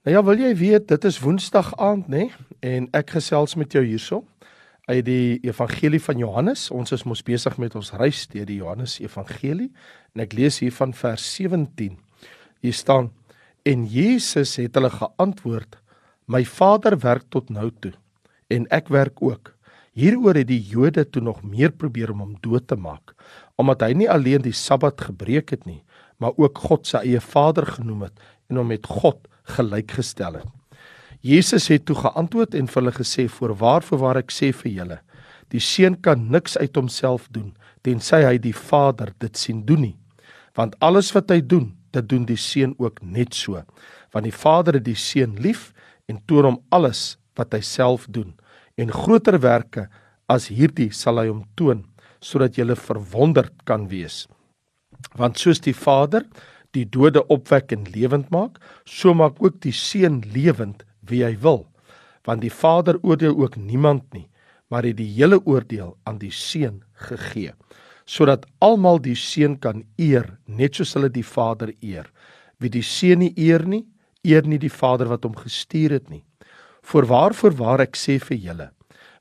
Nou ja, wil jy weet, dit is Woensdag aand, nê? En ek gesels met jou hierso uit die Evangelie van Johannes. Ons is mos besig met ons reis deur die Johannes Evangelie en ek lees hier van vers 17. Hier staan: En Jesus het hulle geantwoord: My Vader werk tot nou toe en ek werk ook. Hieroor het die Jode toe nog meer probeer om hom dood te maak, omdat hy nie alleen die Sabbat gebreek het nie, maar ook God se eie Vader genoem het en hom met God gelykgestel het. Jesus het toe geantwoord en vir hulle gesê: "Voorwaar voorwaar ek sê vir julle, die seun kan niks uit homself doen tensy hy die Vader dit sien doen nie. Want alles wat hy doen, dit doen die seun ook net so, want die Vader het die seun lief en toon hom alles wat hy self doen en groter werke as hierdie sal hy hom toon sodat jy verwonderd kan wees. Want soos die Vader die dode opwek en lewend maak, so maak ook die seun lewend wie hy wil. Want die Vader oordeel ook niemand nie, maar het die hele oordeel aan die seun gegee, sodat almal die seun kan eer net soos hulle die Vader eer. Wie die seun nie eer nie, eer nie die Vader wat hom gestuur het nie. Voorwaar voorwaar ek sê vir julle,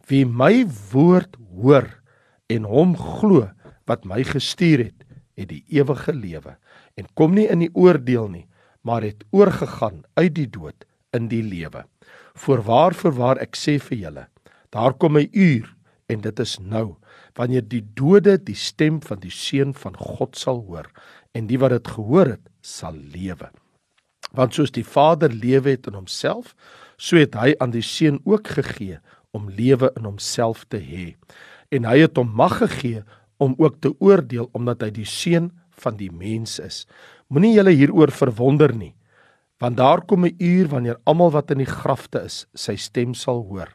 wie my woord hoor en hom glo wat my gestuur het, het die ewige lewe en kom nie in die oordeel nie, maar het oorgegaan uit die dood in die lewe. Voorwaar voorwaar ek sê vir julle, daar kom 'n uur en dit is nou wanneer die dode die stem van die seun van God sal hoor en die wat dit gehoor het sal lewe. Want soos die Vader lewe het in homself, so het hy aan die seun ook gegee om lewe in homself te hê. En hy het hom mag gegee om ook te oordeel omdat hy die seun van die mens is. Moenie julle hieroor verwonder nie, want daar kom 'n uur wanneer almal wat in die grafte is, sy stem sal hoor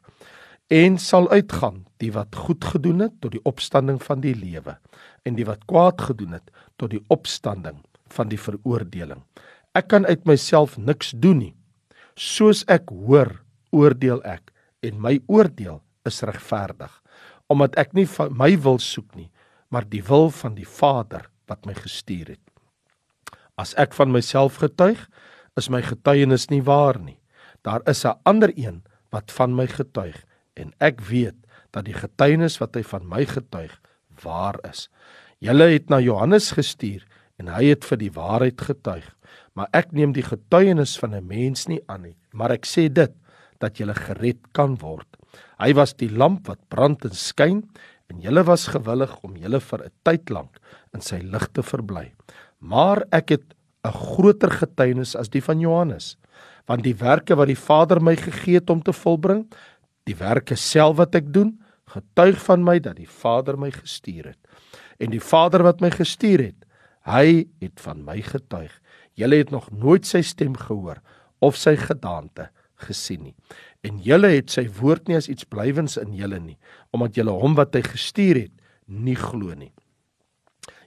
en sal uitgaan, die wat goed gedoen het tot die opstanding van die lewe en die wat kwaad gedoen het tot die opstanding van die veroordeling. Ek kan uit myself niks doen nie. Soos ek hoor, oordeel ek en my oordeel is regverdig, omdat ek nie my wil soek nie, maar die wil van die Vader wat my gestuur het. As ek van myself getuig, is my getuienis nie waar nie. Daar is 'n ander een wat van my getuig en ek weet dat die getuienis wat hy van my getuig waar is. Julle het na Johannes gestuur en hy het vir die waarheid getuig, maar ek neem die getuienis van 'n mens nie aan nie, maar ek sê dit dat julle gered kan word. Hy was die lamp wat brand en skyn en julle was gewillig om julle vir 'n tyd lank in sy lig te verbly. Maar ek het 'n groter getuienis as die van Johannes, want die werke wat die Vader my gegee het om te volbring, die werke self wat ek doen, getuig van my dat die Vader my gestuur het. En die Vader wat my gestuur het, hy het van my getuig. Julle het nog nooit sy stem gehoor of sy gedaante gesien nie. En julle het sy woord nie as iets blywends in julle nie, omdat julle hom wat hy gestuur het, nie glo nie.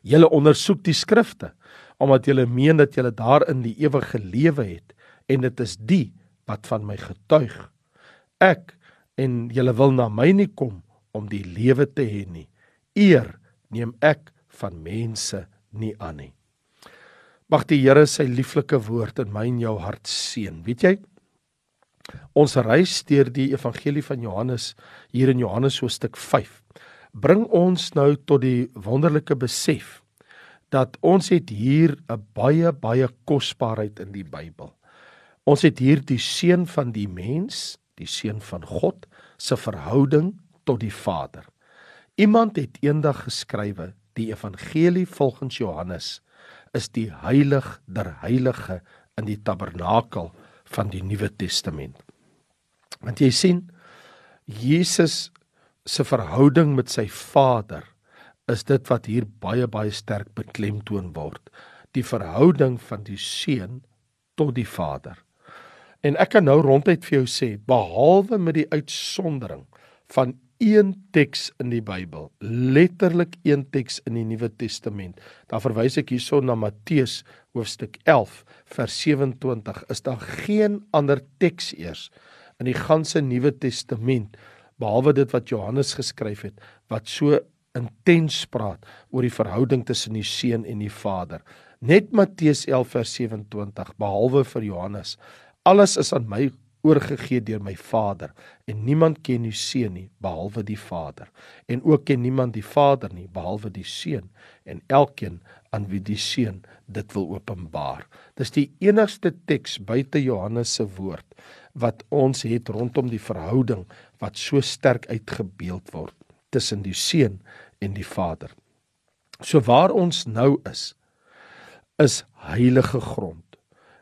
Julle ondersoek die skrifte omdat julle meen dat julle daarin die ewige lewe het en dit is die wat van my getuig. Ek en julle wil na my nie kom om die lewe te hê nie. Eer neem ek van mense nie aan nie. Mag die Here sy lieflike woord in my en jou hart seën. Weet jy? Ons reis deur die evangelie van Johannes hier in Johannes hoofstuk 5 bring ons nou tot die wonderlike besef dat ons het hier 'n baie baie kosbaarheid in die Bybel. Ons het hier die seun van die mens, die seun van God se verhouding tot die Vader. Iemand het eendag geskrywe, die evangelie volgens Johannes is die heilig der heilige in die tabernakel van die Nuwe Testament. Want jy sien Jesus se verhouding met sy Vader is dit wat hier baie baie sterk beklemtoon word. Die verhouding van die seun tot die Vader. En ek kan nou ronduit vir jou sê, behalwe met die uitsondering van een teks in die Bybel, letterlik een teks in die Nuwe Testament. Daar verwys ek hierson na Matteus hoofstuk 11 vers 27. Is daar geen ander teks eers in die ganse Nuwe Testament behalwe dit wat Johannes geskryf het wat so intens praat oor die verhouding tussen die seun en die vader. Net Matteus 11 vers 27 behalwe vir Johannes. alles is aan my oorgegee deur my Vader en niemand ken die Seun nie behalwe die Vader en ook ken niemand die Vader nie behalwe die Seun en elkeen aan wie die Seun dit wil openbaar. Dis die enigste teks buite Johannes se woord wat ons het rondom die verhouding wat so sterk uitgebeeld word tussen die Seun en die Vader. So waar ons nou is is heilige grond.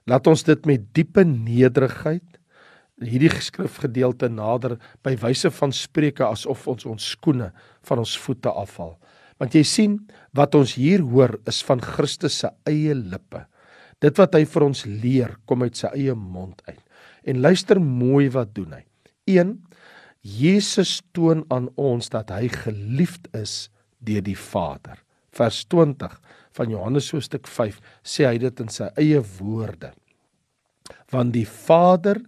Laat ons dit met diepe nederigheid hierdie skrifgedeelte nader by wyse van spreuke asof ons ons skoene van ons voete afhaal. Want jy sien wat ons hier hoor is van Christus se eie lippe. Dit wat hy vir ons leer kom uit sy eie mond uit. En luister mooi wat doen hy. 1 Jesus toon aan ons dat hy geliefd is deur die Vader. Vers 20 van Johannes hoofstuk 5 sê hy dit in sy eie woorde. Want die Vader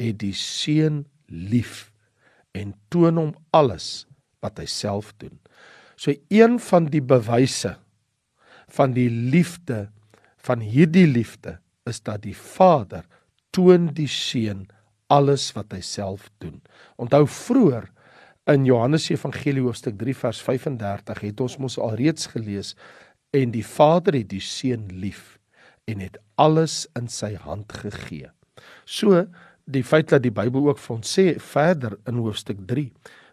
het die seun lief en toon hom alles wat hy self doen. So een van die bewyse van die liefde van hierdie liefde is dat die Vader toon die seun alles wat hy self doen. Onthou vroeër in Johannes Evangelie hoofstuk 3 vers 35 het ons mos alreeds gelees en die Vader het die seun lief en het alles in sy hand gegee. So die feit dat die Bybel ook vir ons sê verder in hoofstuk 3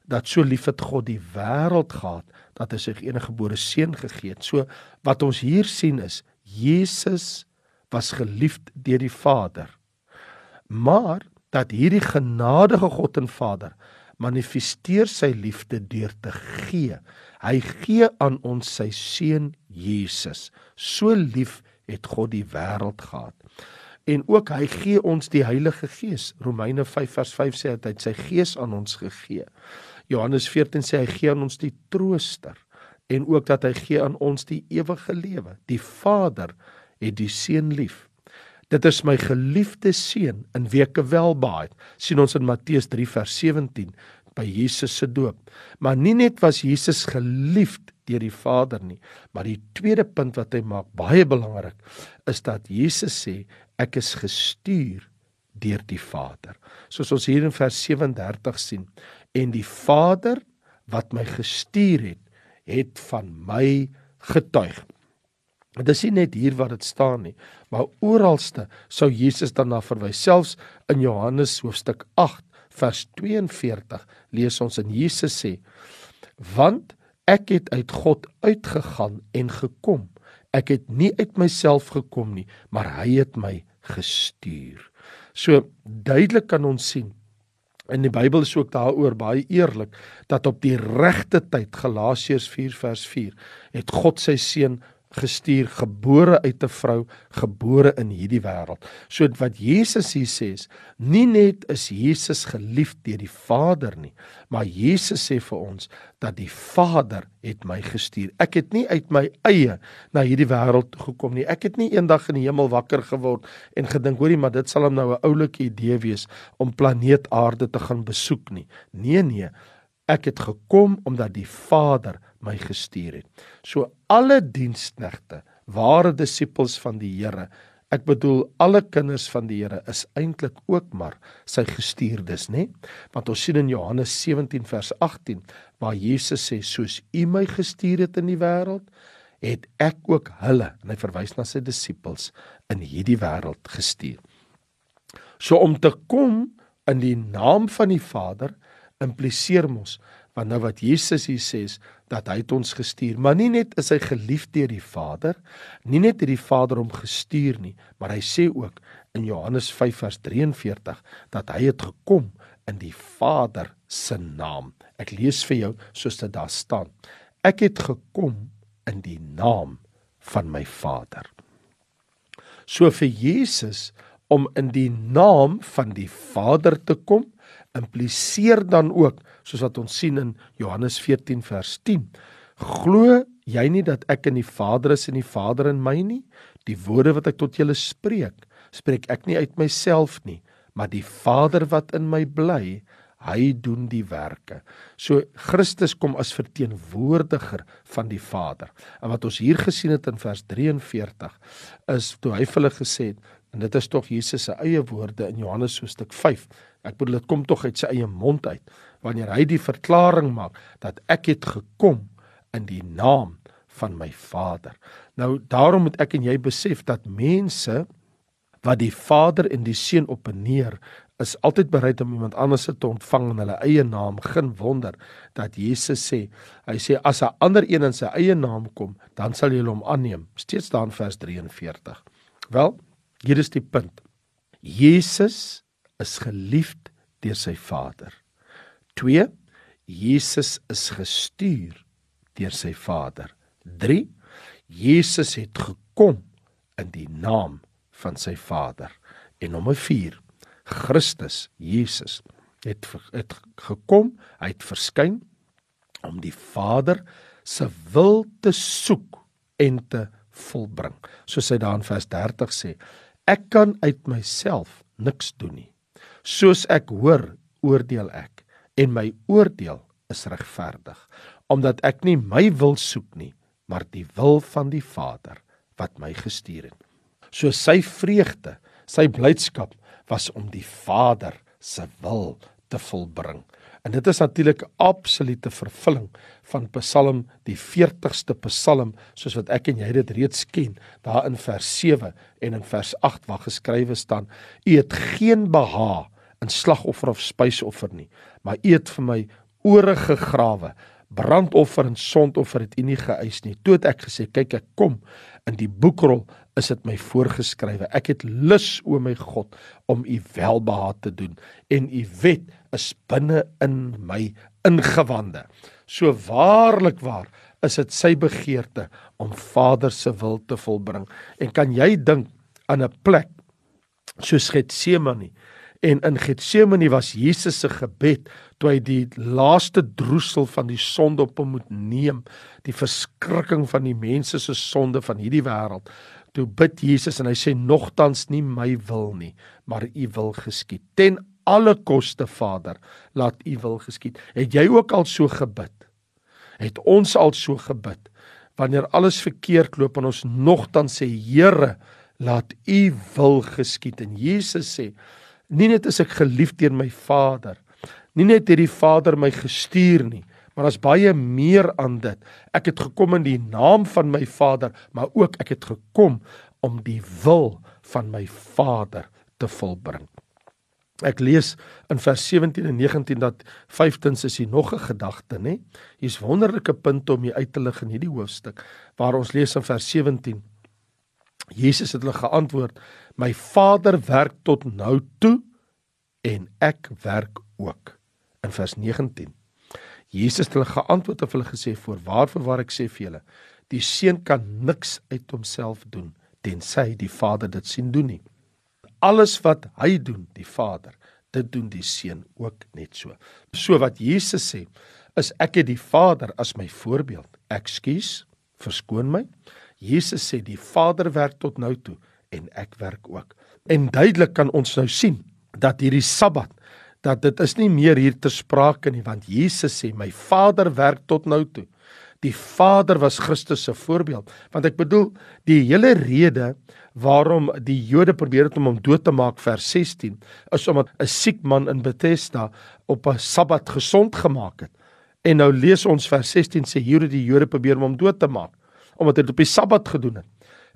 dat so lief het God die wêreld gehad dat hy sy enige gebore seun gegee het. So wat ons hier sien is Jesus was geliefd deur die Vader. Maar dat hierdie genadige God en Vader manifesteer sy liefde deur te gee. Hy gee aan ons sy seun Jesus. So lief het God die wêreld gehad en ook hy gee ons die Heilige Gees. Romeine 5 vers 5 sê dat hy sy Gees aan ons gegee. Johannes 14 sê hy gee aan ons die Trooster en ook dat hy gee aan ons die ewige lewe. Die Vader het die Seun lief. Dit is my geliefde seun in wie ek welbehaag. sien ons in Matteus 3 vers 17 by Jesus se doop. Maar nie net was Jesus geliefd deur die Vader nie, maar die tweede punt wat hy maak baie belangrik is dat Jesus sê ek is gestuur deur die Vader. Soos ons hier in vers 37 sien, en die Vader wat my gestuur het, het van my getuig. Dit is nie net hier wat dit staan nie, maar oralste sou Jesus daarna verwys. Selfs in Johannes hoofstuk 8 vers 42 lees ons en Jesus sê: "Want ek het uit God uitgegaan en gekom. Ek het nie uit myself gekom nie, maar hy het my gestuur. So duidelik kan ons sien in die Bybel is ook daaroor baie eerlik dat op die regte tyd Galasiërs 4 vers 4 het God sy seun gestuur gebore uit 'n vrou gebore in hierdie wêreld. So wat Jesus hier sê is nie net is Jesus geliefd deur die Vader nie, maar Jesus sê vir ons dat die Vader het my gestuur. Ek het nie uit my eie na hierdie wêreld gekom nie. Ek het nie eendag in die hemel wakker geword en gedink, hoorie, maar dit sal hom nou 'n oulike idee wees om planeet Aarde te gaan besoek nie. Nee nee, ek het gekom omdat die Vader my gestuur het. So alle diensknegte, ware disippels van die Here, ek bedoel alle kinders van die Here is eintlik ook maar sy gestuurdes, nê? Want ons sien in Johannes 17 vers 18 waar Jesus sê soos U my gestuur het in die wêreld, het ek ook hulle, en hy verwys na sy disippels in hierdie wêreld gestuur. So om te kom in die naam van die Vader impliseer mos want nou wat Jesus hier sê is dat hy het ons gestuur, maar nie net is hy geliefd deur die Vader, nie net het die Vader hom gestuur nie, maar hy sê ook in Johannes 5 vers 43 dat hy het gekom in die Vader se naam. Ek lees vir jou soos dit daar staan. Ek het gekom in die naam van my Vader. So vir Jesus om in die naam van die Vader te kom, impliseer dan ook soos wat ons sien in Johannes 14 vers 10 glo jy nie dat ek in die Vader is en die Vader in my nie? Die woorde wat ek tot julle spreek spreek ek nie uit myself nie maar die Vader wat in my bly hy doen die werke. So Christus kom as verteenwoordiger van die Vader. En wat ons hier gesien het in vers 43 is toe hy vir hulle gesê het en dit is tog Jesus se eie woorde in Johannes hoofstuk 5. Ek bedoel dit kom tog uit sy eie mond uit wanneer hy die verklaring maak dat ek het gekom in die naam van my Vader. Nou daarom moet ek en jy besef dat mense wat die Vader en die Seun op en neer is altyd bereid om iemand anders te ontvang in hulle eie naam. Geen wonder dat Jesus sê, hy sê as 'n ander een in sy eie naam kom, dan sal jy hom aanneem. Steeds daar in vers 43. Wel, hier is die punt. Jesus is geliefd deur sy Vader. 2. Jesus is gestuur deur sy Vader. 3. Jesus het gekom in die naam van sy Vader. En nommer 4. Christus Jesus het het gekom, hy het verskyn om die Vader se wil te soek en te volbring. Soos hy daar in vers 30 sê, ek kan uit myself niks doen nie. Soos ek hoor, oordeel ek en my oordeel is regverdig, omdat ek nie my wil soek nie, maar die wil van die Vader wat my gestuur het. So sy vreugde, sy blydskap was om die Vader se wil te volbring. En dit is natuurlik absolute vervulling van Psalm die 40ste Psalm soos wat ek en jy dit reeds ken daar in vers 7 en in vers 8 waar geskrywe staan: U het geen behaag in slagoffer of spysoffer nie, maar u het vir my ore gegrawe brandoffer en sondoffer het u nie geëis nie. Toe het ek gesê, kyk ek kom in die boekrol is dit my voorgeskrywe. Ek het lus o my God om u welbehaag te doen en u wet is binne in my ingewande. So waarlik waar is dit sy begeerte om Vader se wil te volbring. En kan jy dink aan 'n plek soos Getsemane En in Getsemane was Jesus se gebed toe hy die laaste droesel van die sonde op hom moet neem, die verskrikking van die mense se sonde van hierdie wêreld. Toe bid Jesus en hy sê nogtans nie my wil nie, maar u wil geskied. Ten alle koste Vader, laat u wil geskied. Het jy ook al so gebid? Het ons al so gebid? Wanneer alles verkeerd loop en ons nogtans sê Here, laat u wil geskied. En Jesus sê Nie net is ek geliefd deur my Vader, nie net het die Vader my gestuur nie, maar daar's baie meer aan dit. Ek het gekom in die naam van my Vader, maar ook ek het gekom om die wil van my Vader te volbring. Ek lees in vers 17 en 19 dat vyftens is hier nog 'n gedagte, nê? Hier's wonderlike punte om hier uit te lig in hierdie hoofstuk waar ons lees in vers 17 Jesus het hulle geantwoord: "My Vader werk tot nou toe en ek werk ook." In vers 19. Jesus het hulle geantwoord of hulle gesê: "Voorwaar waar ek sê vir julle, die seun kan niks uit homself doen tensy die Vader dit sien doen nie. Alles wat hy doen, die Vader, dit doen die seun ook net so." So wat Jesus sê, is ek het die Vader as my voorbeeld. Ekskuus, verskoon my. Jesus sê die Vader werk tot nou toe en ek werk ook. En duidelik kan ons nou sien dat hierdie Sabbat dat dit is nie meer hier ter sprake nie want Jesus sê my Vader werk tot nou toe. Die Vader was Christus se voorbeeld want ek bedoel die hele rede waarom die Jode probeer het om hom dood te maak vers 16 is omdat 'n siek man in Bethesda op 'n Sabbat gesond gemaak het. En nou lees ons vers 16 sê hier het die Jode probeer om hom dood te maak omdat hy dit op die Sabbat gedoen het.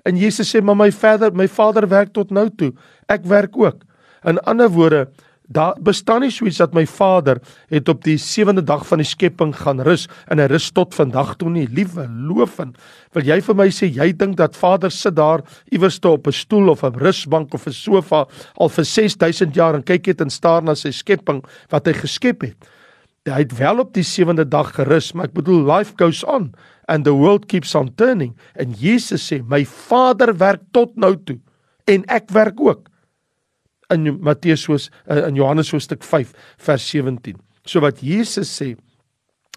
En Jesus sê, "Maar my Vader, my Vader werk tot nou toe. Ek werk ook." In ander woorde, daar bestaan nie so iets dat my Vader het op die sewende dag van die skepping gaan rus en hy rus tot vandag toe nie. Liewe loofin, wil jy vir my sê jy dink dat Vader sit daar iewers toe op 'n stoel of 'n rusbank of 'n sofa al vir 6000 jaar en kyk net en staar na sy skepping wat hy geskep het? Hy het wel op die sewende dag gerus, maar ek bedoel life goes on and the world keeps on turning. En Jesus sê, "My Vader werk tot nou toe en ek werk ook." In Matteus soos eh, in Johannes hoofstuk 5 vers 17. So wat Jesus sê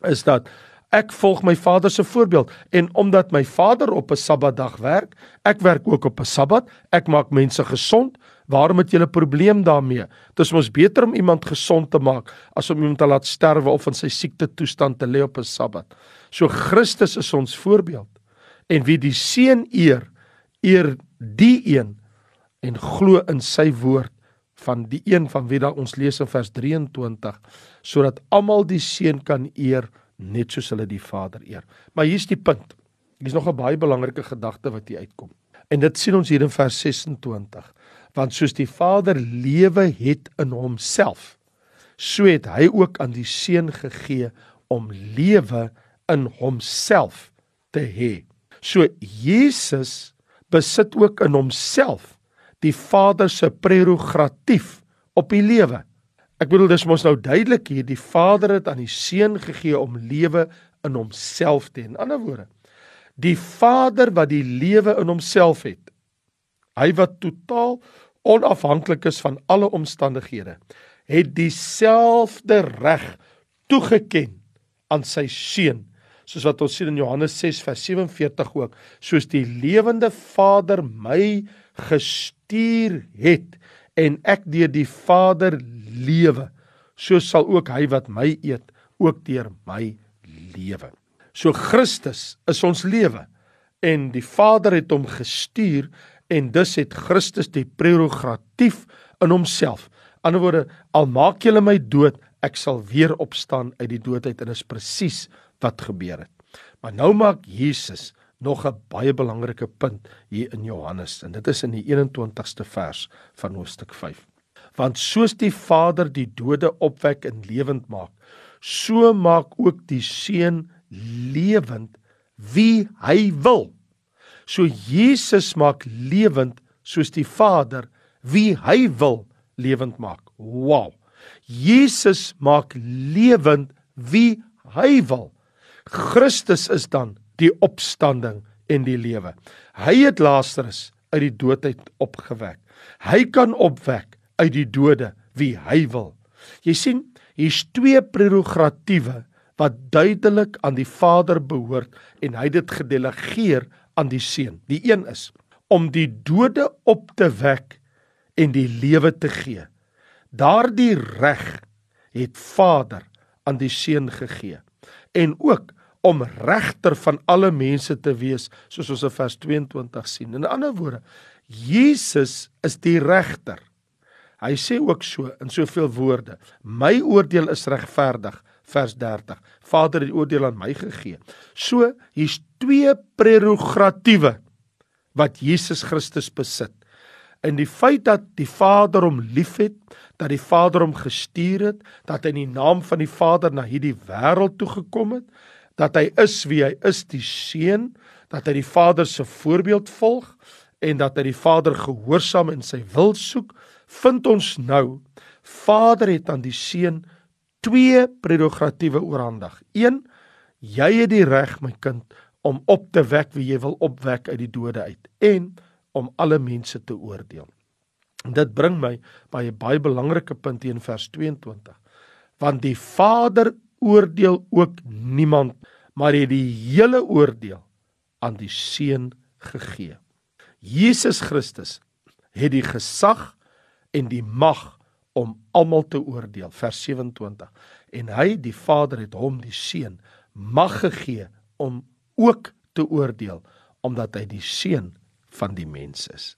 is dat ek volg my Vader se voorbeeld en omdat my Vader op 'n Sabbatdag werk, ek werk ook op 'n Sabbat. Ek maak mense gesond, Waarom het jy 'n probleem daarmee? Dit is mos beter om iemand gesond te maak as om iemand te laat sterwe of in sy siekte toestand te lê op 'n Sabbat. So Christus is ons voorbeeld. En wie die seun eer, eer die een en glo in sy woord van die een van wie daar ons lees in vers 23 sodat almal die seun kan eer net soos hulle die Vader eer. Maar hier's die punt. Hier's nog 'n baie belangrike gedagte wat hier uitkom. En dit sien ons hier in vers 26. Want soos die Vader lewe het in homself, so het hy ook aan die seun gegee om lewe in homself te hê. So Jesus besit ook in homself die Vader se prerogatief op die lewe. Ek bedoel dis mos nou duidelik hier die Vader het aan die Seun gegee om lewe in homself te hê. In ander woorde, die Vader wat die lewe in homself het. Hy wat totaal onafhanklik is van alle omstandighede, het dieselfde reg toegeken aan sy seun soos wat ons sien in Johannes 6 vers 47 ook soos die lewende Vader my gestuur het en ek deur die Vader lewe so sal ook hy wat my eet ook deur my lewe. So Christus is ons lewe en die Vader het hom gestuur en dus het Christus die prerogatief in homself ander woorde al maak julle my dood ek sal weer opstaan uit die doodheid en is presies wat gebeur het. Maar nou maak Jesus nog 'n baie belangrike punt hier in Johannes en dit is in die 21ste vers van hoofstuk 5. Want soos die Vader die dode opwek en lewend maak, so maak ook die Seun lewend wie hy wil. So Jesus maak lewend soos die Vader wie hy wil lewend maak. Wow. Jesus maak lewend wie hy wil. Christus is dan die opstanding en die lewe. Hy het Lazarus uit die doodheid opgewek. Hy kan opwek uit die dode wie hy wil. Jy sien, hier's twee prerogatiewe wat duidelik aan die Vader behoort en hy dit gedelegeer aan die Seun. Die een is om die dode op te wek en die lewe te gee. Daardie reg het Vader aan die Seun gegee. En ook om regter van alle mense te wees, soos ons in vers 22 sien. In ander woorde, Jesus is die regter. Hy sê ook so in soveel woorde: My oordeel is regverdig, vers 30. Vader het die oordeel aan my gegee. So hier's twee prerogatiewe wat Jesus Christus besit. In die feit dat die Vader hom liefhet, dat die Vader hom gestuur het, dat hy in die naam van die Vader na hierdie wêreld toe gekom het, dat hy is wie hy is, die seun, dat hy die Vader se voorbeeld volg en dat hy die Vader gehoorsaam in sy wil soek, vind ons nou Vader het aan die seun twee prerogatiewe oorhandig. 1 Jy het die reg my kind om op te wek wie jy wil opwek uit die dode uit en om alle mense te oordeel. Dit bring my by 'n baie belangrike punt hier in vers 22. Want die Vader oordeel ook niemand, maar het die hele oordeel aan die Seun gegee. Jesus Christus het die gesag en die mag om almal te oordeel vers 27 en hy die Vader het hom die seun mag gegee om ook te oordeel omdat hy die seun van die mens is.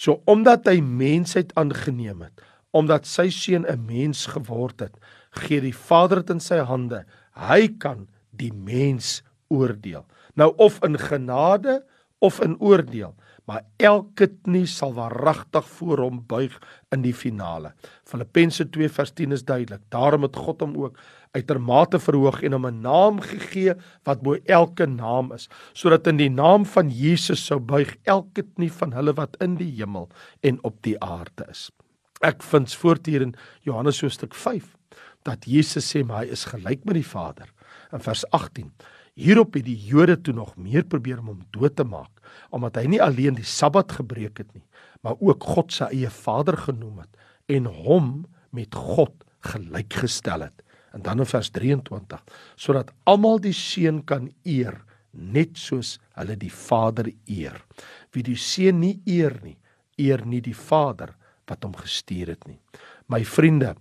So omdat hy mensheid aangeneem het, omdat sy seun 'n mens geword het, gee die Vader dit in sy hande. Hy kan die mens oordeel. Nou of in genade of in oordeel, maar elke knie sal waaragtig voor hom buig in die finale. Filippense 2 vers 10 is duidelik. Daarom het God hom ook uitermate verhoog en hom 'n naam gegee wat bo elke naam is, sodat in die naam van Jesus sou buig elke knie van hulle wat in die hemel en op die aarde is. Ek vind voort hier in Johannes hoofstuk 5 dat Jesus sê maar hy is gelyk met die Vader. In vers 18 Hierop het die Jode toe nog meer probeer om hom dood te maak, omdat hy nie alleen die Sabbat gebreek het nie, maar ook God se eie Vader genoem het en hom met God gelykgestel het en dan in vers 23 sodat almal die seun kan eer net soos hulle die Vader eer. Wie die seun nie eer nie, eer nie die Vader wat hom gestuur het nie. My vriende,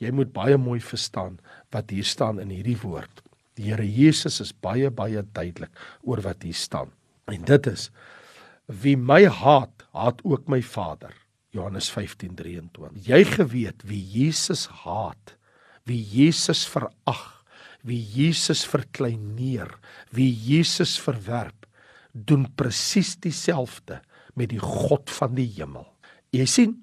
jy moet baie mooi verstaan wat hier staan in hierdie woord. Die Here Jesus is baie baie duidelik oor wat hier staan. En dit is Wie my haat, haat ook my Vader. Johannes 15:23. Jy geweet wie Jesus haat, wie Jesus verag, wie Jesus verkleineer, wie Jesus verwerp, doen presies dieselfde met die God van die hemel. Jy sien,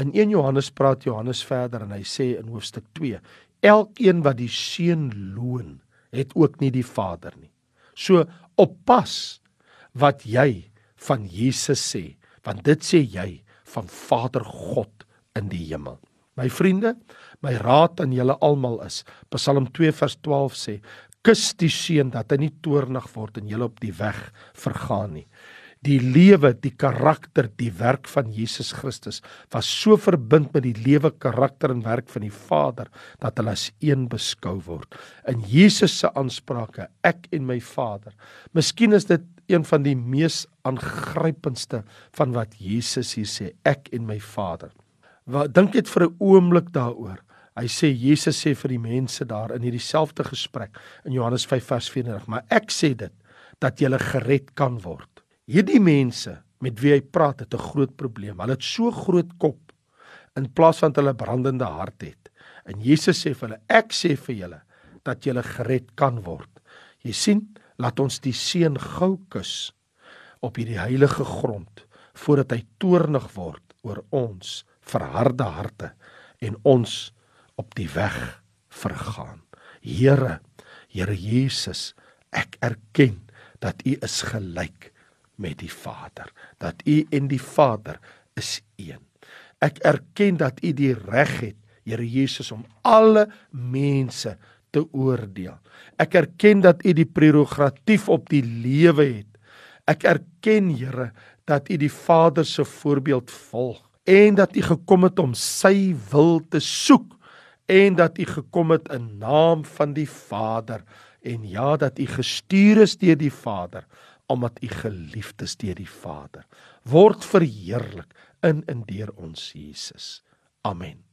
in 1 Johannes praat Johannes verder en hy sê in hoofstuk 2: Elkeen wat die seun loon, het ook nie die Vader nie. So oppas wat jy van Jesus sê, want dit sê jy van Vader God in die hemel. My vriende, my raad aan julle almal is Psalm 2 vers 12 sê: Kus die seun dat hy nie toornig word en julle op die weg vergaan nie. Die lewe, die karakter, die werk van Jesus Christus was so verbind met die lewe, karakter en werk van die Vader dat hulle as een beskou word. In Jesus se aansprake, ek en my Vader. Miskien is dit een van die mees aangrypendste van wat Jesus hier sê, ek en my Vader. Wat dink net vir 'n oomblik daaroor. Hy sê Jesus sê vir die mense daar in hierdie selfde gesprek in Johannes 5 vers 34, maar ek sê dit dat jy gered kan word. Hierdie mense met wie hy praat het 'n groot probleem. Hulle het so groot kop in plaas van hulle brandende hart het. En Jesus sê vir hulle, ek sê vir julle dat julle gered kan word. Jy sien, laat ons die seun gou kus op hierdie heilige grond voordat hy toornig word oor ons verharde harte en ons op die weg vergaan. Here, Here Jesus, ek erken dat U is gelyk met die Vader, dat U en die Vader is een. Ek erken dat U die reg het, Here Jesus, om alle mense te oordeel. Ek erken dat U die prerogatief op die lewe het. Ek erken, Here, dat U die Vader se voorbeeld volg en dat U gekom het om sy wil te soek en dat U gekom het in naam van die Vader en ja dat U gestuur is deur die Vader omdat u geliefd is deur die Vader. Word verheerlik in en deur ons Jesus. Amen.